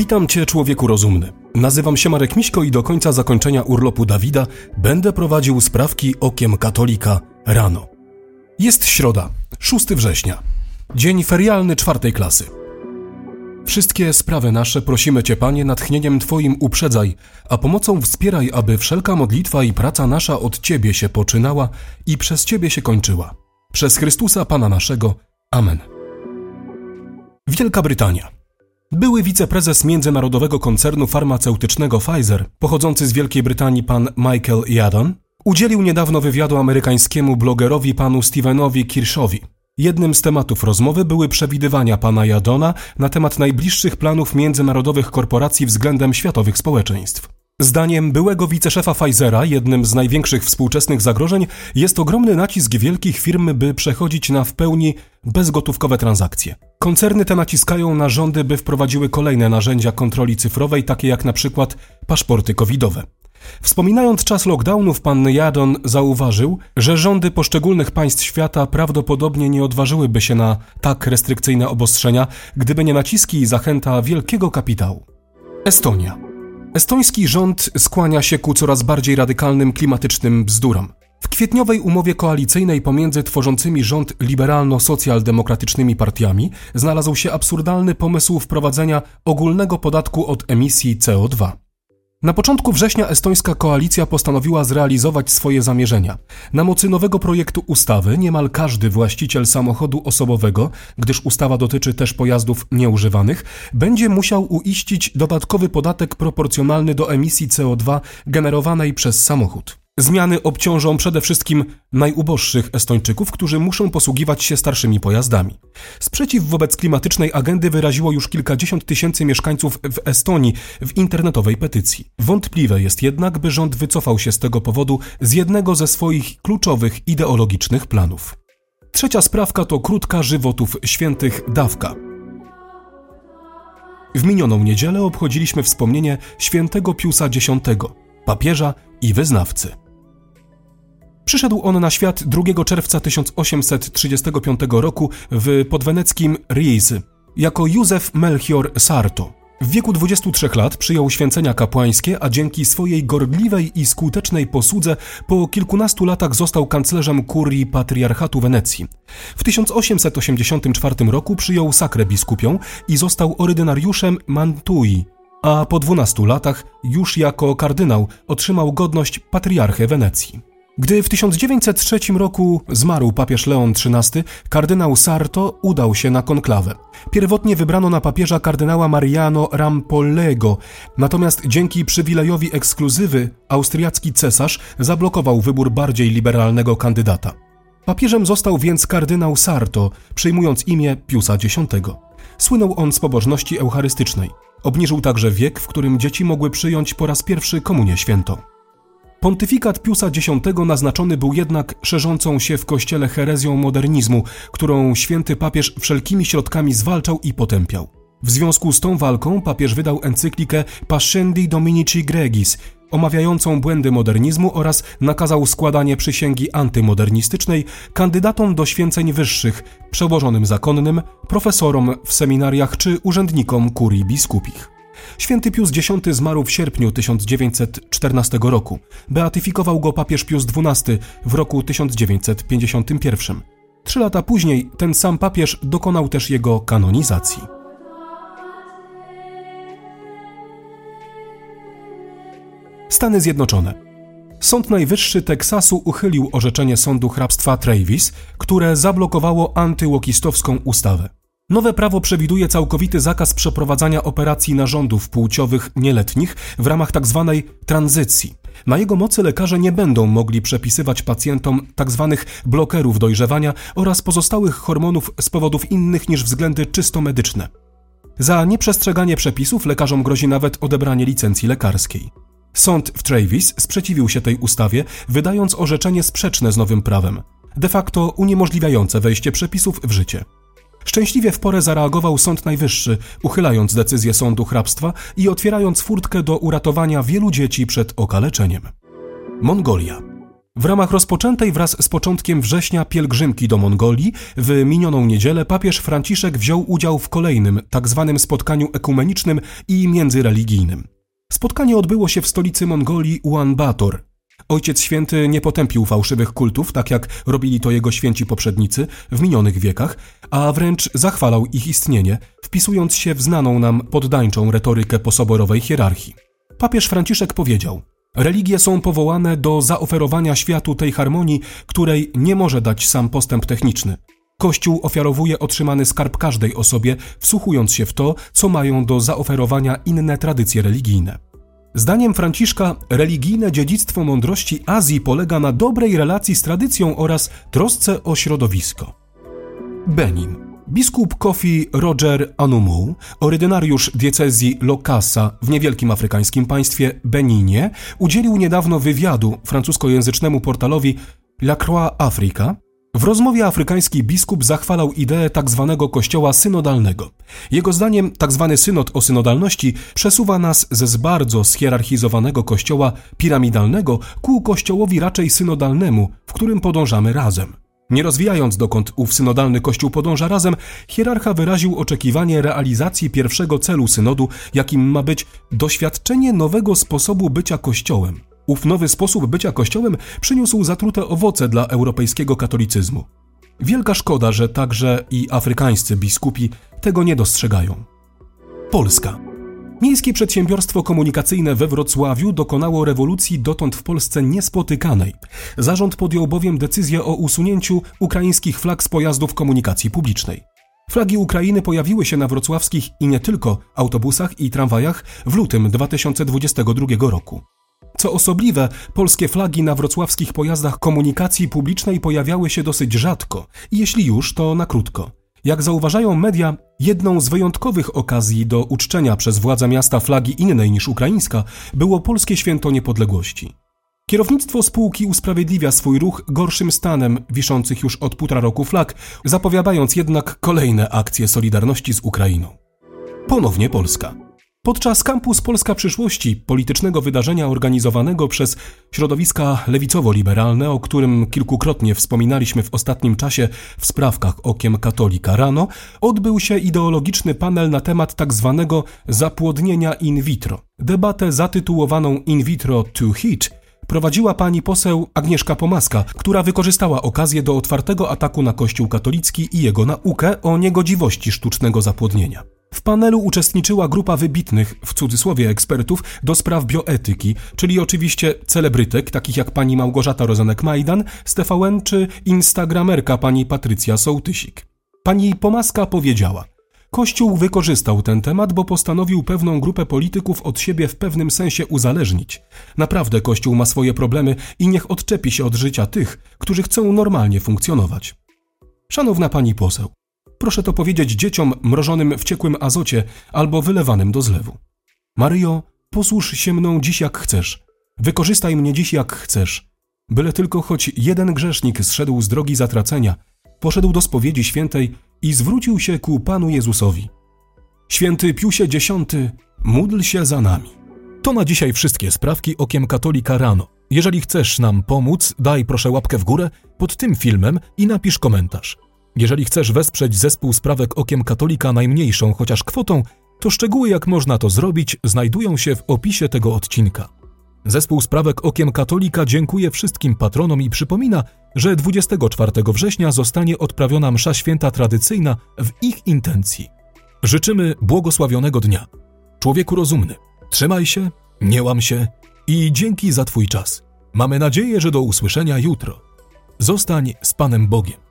Witam Cię, człowieku rozumny. Nazywam się Marek Miśko i do końca zakończenia urlopu Dawida będę prowadził sprawki okiem katolika rano. Jest środa, 6 września, dzień ferialny czwartej klasy. Wszystkie sprawy nasze prosimy Cię, Panie, natchnieniem Twoim uprzedzaj, a pomocą wspieraj, aby wszelka modlitwa i praca nasza od Ciebie się poczynała i przez Ciebie się kończyła. Przez Chrystusa Pana naszego. Amen. Wielka Brytania. Były wiceprezes międzynarodowego koncernu farmaceutycznego Pfizer, pochodzący z Wielkiej Brytanii pan Michael Yadon, udzielił niedawno wywiadu amerykańskiemu blogerowi panu Stevenowi Kirshowi. Jednym z tematów rozmowy były przewidywania pana Jadona na temat najbliższych planów międzynarodowych korporacji względem światowych społeczeństw. Zdaniem byłego wiceszefa Pfizera, jednym z największych współczesnych zagrożeń jest ogromny nacisk wielkich firm, by przechodzić na w pełni bezgotówkowe transakcje. Koncerny te naciskają na rządy, by wprowadziły kolejne narzędzia kontroli cyfrowej, takie jak na przykład paszporty covidowe. Wspominając czas lockdownów, pan Jadon zauważył, że rządy poszczególnych państw świata prawdopodobnie nie odważyłyby się na tak restrykcyjne obostrzenia, gdyby nie naciski i zachęta wielkiego kapitału. Estonia. Estoński rząd skłania się ku coraz bardziej radykalnym klimatycznym bzdurom. W kwietniowej umowie koalicyjnej pomiędzy tworzącymi rząd liberalno-socjaldemokratycznymi partiami znalazł się absurdalny pomysł wprowadzenia ogólnego podatku od emisji CO2. Na początku września estońska koalicja postanowiła zrealizować swoje zamierzenia. Na mocy nowego projektu ustawy niemal każdy właściciel samochodu osobowego, gdyż ustawa dotyczy też pojazdów nieużywanych, będzie musiał uiścić dodatkowy podatek proporcjonalny do emisji CO2 generowanej przez samochód. Zmiany obciążą przede wszystkim najuboższych Estończyków, którzy muszą posługiwać się starszymi pojazdami. Sprzeciw wobec klimatycznej agendy wyraziło już kilkadziesiąt tysięcy mieszkańców w Estonii w internetowej petycji. Wątpliwe jest jednak, by rząd wycofał się z tego powodu z jednego ze swoich kluczowych ideologicznych planów. Trzecia sprawka to krótka żywotów świętych dawka. W minioną niedzielę obchodziliśmy wspomnienie świętego Piusa X, papieża i wyznawcy. Przyszedł on na świat 2 czerwca 1835 roku w podweneckim Riese jako Józef Melchior Sarto. W wieku 23 lat przyjął święcenia kapłańskie, a dzięki swojej gorliwej i skutecznej posłudze po kilkunastu latach został kanclerzem kurii patriarchatu Wenecji. W 1884 roku przyjął sakrę biskupią i został ordynariuszem Mantui, a po 12 latach już jako kardynał otrzymał godność patriarchę Wenecji. Gdy w 1903 roku zmarł papież Leon XIII, kardynał Sarto udał się na konklawę. Pierwotnie wybrano na papieża kardynała Mariano Rampollego, natomiast dzięki przywilejowi ekskluzywy austriacki cesarz zablokował wybór bardziej liberalnego kandydata. Papieżem został więc kardynał Sarto, przyjmując imię Piusa X. Słynął on z pobożności eucharystycznej. Obniżył także wiek, w którym dzieci mogły przyjąć po raz pierwszy komunię świętą. Pontyfikat Piusa X naznaczony był jednak szerzącą się w kościele herezją modernizmu, którą święty papież wszelkimi środkami zwalczał i potępiał. W związku z tą walką papież wydał encyklikę Pascendi Dominici Gregis, omawiającą błędy modernizmu oraz nakazał składanie przysięgi antymodernistycznej kandydatom do święceń wyższych, przełożonym zakonnym, profesorom w seminariach czy urzędnikom kurii biskupich. Święty Pius X zmarł w sierpniu 1914 roku. Beatyfikował go papież Pius XII w roku 1951. Trzy lata później ten sam papież dokonał też jego kanonizacji. Stany Zjednoczone. Sąd Najwyższy Teksasu uchylił orzeczenie sądu hrabstwa Travis, które zablokowało antyłokistowską ustawę. Nowe prawo przewiduje całkowity zakaz przeprowadzania operacji narządów płciowych nieletnich w ramach tzw. Tak tranzycji. Na jego mocy lekarze nie będą mogli przepisywać pacjentom tzw. Tak blokerów dojrzewania oraz pozostałych hormonów z powodów innych niż względy czysto medyczne. Za nieprzestrzeganie przepisów lekarzom grozi nawet odebranie licencji lekarskiej. Sąd w Travis sprzeciwił się tej ustawie, wydając orzeczenie sprzeczne z nowym prawem, de facto uniemożliwiające wejście przepisów w życie. Szczęśliwie w porę zareagował Sąd Najwyższy, uchylając decyzję sądu hrabstwa i otwierając furtkę do uratowania wielu dzieci przed okaleczeniem. Mongolia. W ramach rozpoczętej wraz z początkiem września pielgrzymki do Mongolii w minioną niedzielę papież Franciszek wziął udział w kolejnym, tak zwanym spotkaniu ekumenicznym i międzyreligijnym. Spotkanie odbyło się w stolicy Mongolii Ulaanbaatar. Ojciec Święty nie potępił fałszywych kultów, tak jak robili to jego święci poprzednicy w minionych wiekach, a wręcz zachwalał ich istnienie, wpisując się w znaną nam poddańczą retorykę posoborowej hierarchii. Papież Franciszek powiedział: Religie są powołane do zaoferowania światu tej harmonii, której nie może dać sam postęp techniczny. Kościół ofiarowuje otrzymany skarb każdej osobie, wsłuchując się w to, co mają do zaoferowania inne tradycje religijne. Zdaniem Franciszka, religijne dziedzictwo mądrości Azji polega na dobrej relacji z tradycją oraz trosce o środowisko. Benin. Biskup Kofi Roger Anumu, ordynariusz diecezji Lokasa w niewielkim afrykańskim państwie Beninie, udzielił niedawno wywiadu francuskojęzycznemu portalowi La Croix Africa, w rozmowie afrykański biskup zachwalał ideę tzw. Tak kościoła synodalnego. Jego zdaniem tzw. Tak synod o synodalności przesuwa nas ze bardzo schierarchizowanego kościoła piramidalnego ku kościołowi raczej synodalnemu, w którym podążamy razem. Nie rozwijając dokąd ów synodalny kościół podąża razem, hierarcha wyraził oczekiwanie realizacji pierwszego celu synodu, jakim ma być doświadczenie nowego sposobu bycia kościołem. Ów nowy sposób bycia Kościołem przyniósł zatrute owoce dla europejskiego katolicyzmu. Wielka szkoda, że także i afrykańscy biskupi tego nie dostrzegają. Polska. Miejskie przedsiębiorstwo komunikacyjne we Wrocławiu dokonało rewolucji dotąd w Polsce niespotykanej. Zarząd podjął bowiem decyzję o usunięciu ukraińskich flag z pojazdów komunikacji publicznej. Flagi Ukrainy pojawiły się na wrocławskich i nie tylko autobusach i tramwajach w lutym 2022 roku. Co osobliwe, polskie flagi na wrocławskich pojazdach komunikacji publicznej pojawiały się dosyć rzadko, jeśli już, to na krótko. Jak zauważają media, jedną z wyjątkowych okazji do uczczenia przez władze miasta flagi innej niż ukraińska było polskie święto niepodległości. Kierownictwo spółki usprawiedliwia swój ruch gorszym stanem wiszących już od półtora roku flag, zapowiadając jednak kolejne akcje solidarności z Ukrainą. Ponownie Polska. Podczas Kampus Polska Przyszłości, politycznego wydarzenia organizowanego przez środowiska lewicowo-liberalne, o którym kilkukrotnie wspominaliśmy w ostatnim czasie w sprawkach Okiem Katolika rano, odbył się ideologiczny panel na temat tzw. Tak zapłodnienia in vitro. Debatę zatytułowaną In vitro to hit prowadziła pani poseł Agnieszka Pomaska, która wykorzystała okazję do otwartego ataku na Kościół katolicki i jego naukę o niegodziwości sztucznego zapłodnienia. W panelu uczestniczyła grupa wybitnych, w cudzysłowie ekspertów, do spraw bioetyki, czyli oczywiście celebrytek, takich jak pani Małgorzata Rozenek-Majdan TVN czy instagramerka pani Patrycja Sołtysik. Pani Pomaska powiedziała – Kościół wykorzystał ten temat, bo postanowił pewną grupę polityków od siebie w pewnym sensie uzależnić. Naprawdę Kościół ma swoje problemy i niech odczepi się od życia tych, którzy chcą normalnie funkcjonować. Szanowna pani poseł, Proszę to powiedzieć dzieciom mrożonym w ciekłym azocie albo wylewanym do zlewu. Maryjo, posłuż się mną dziś jak chcesz. Wykorzystaj mnie dziś jak chcesz. Byle tylko choć jeden grzesznik zszedł z drogi zatracenia, poszedł do spowiedzi świętej i zwrócił się ku Panu Jezusowi. Święty Piusie X, módl się za nami. To na dzisiaj wszystkie sprawki okiem katolika rano. Jeżeli chcesz nam pomóc, daj proszę łapkę w górę pod tym filmem i napisz komentarz. Jeżeli chcesz wesprzeć zespół sprawek Okiem Katolika najmniejszą chociaż kwotą, to szczegóły jak można to zrobić znajdują się w opisie tego odcinka. Zespół sprawek Okiem Katolika dziękuję wszystkim patronom i przypomina, że 24 września zostanie odprawiona msza święta tradycyjna w ich intencji. Życzymy błogosławionego dnia. Człowieku rozumny, trzymaj się, nie łam się i dzięki za Twój czas. Mamy nadzieję, że do usłyszenia jutro. Zostań z Panem Bogiem.